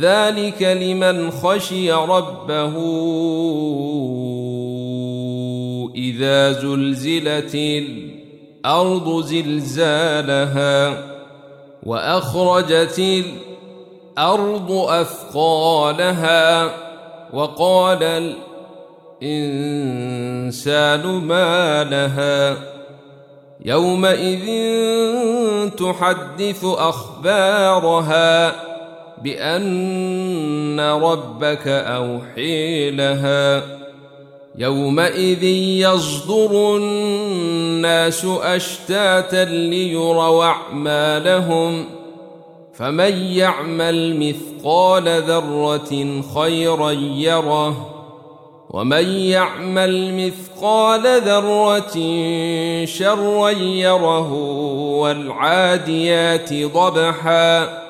ذلك لمن خشي ربه اذا زلزلت الأرض زلزالها واخرجت الأرض اثقالها وقال الانسان ما لها يومئذ تحدث اخبارها بأن ربك أوحي لها. يومئذ يصدر الناس أشتاتا ليروا أعمالهم فمن يعمل مثقال ذرة خيرا يره ومن يعمل مثقال ذرة شرا يره والعاديات ضبحا.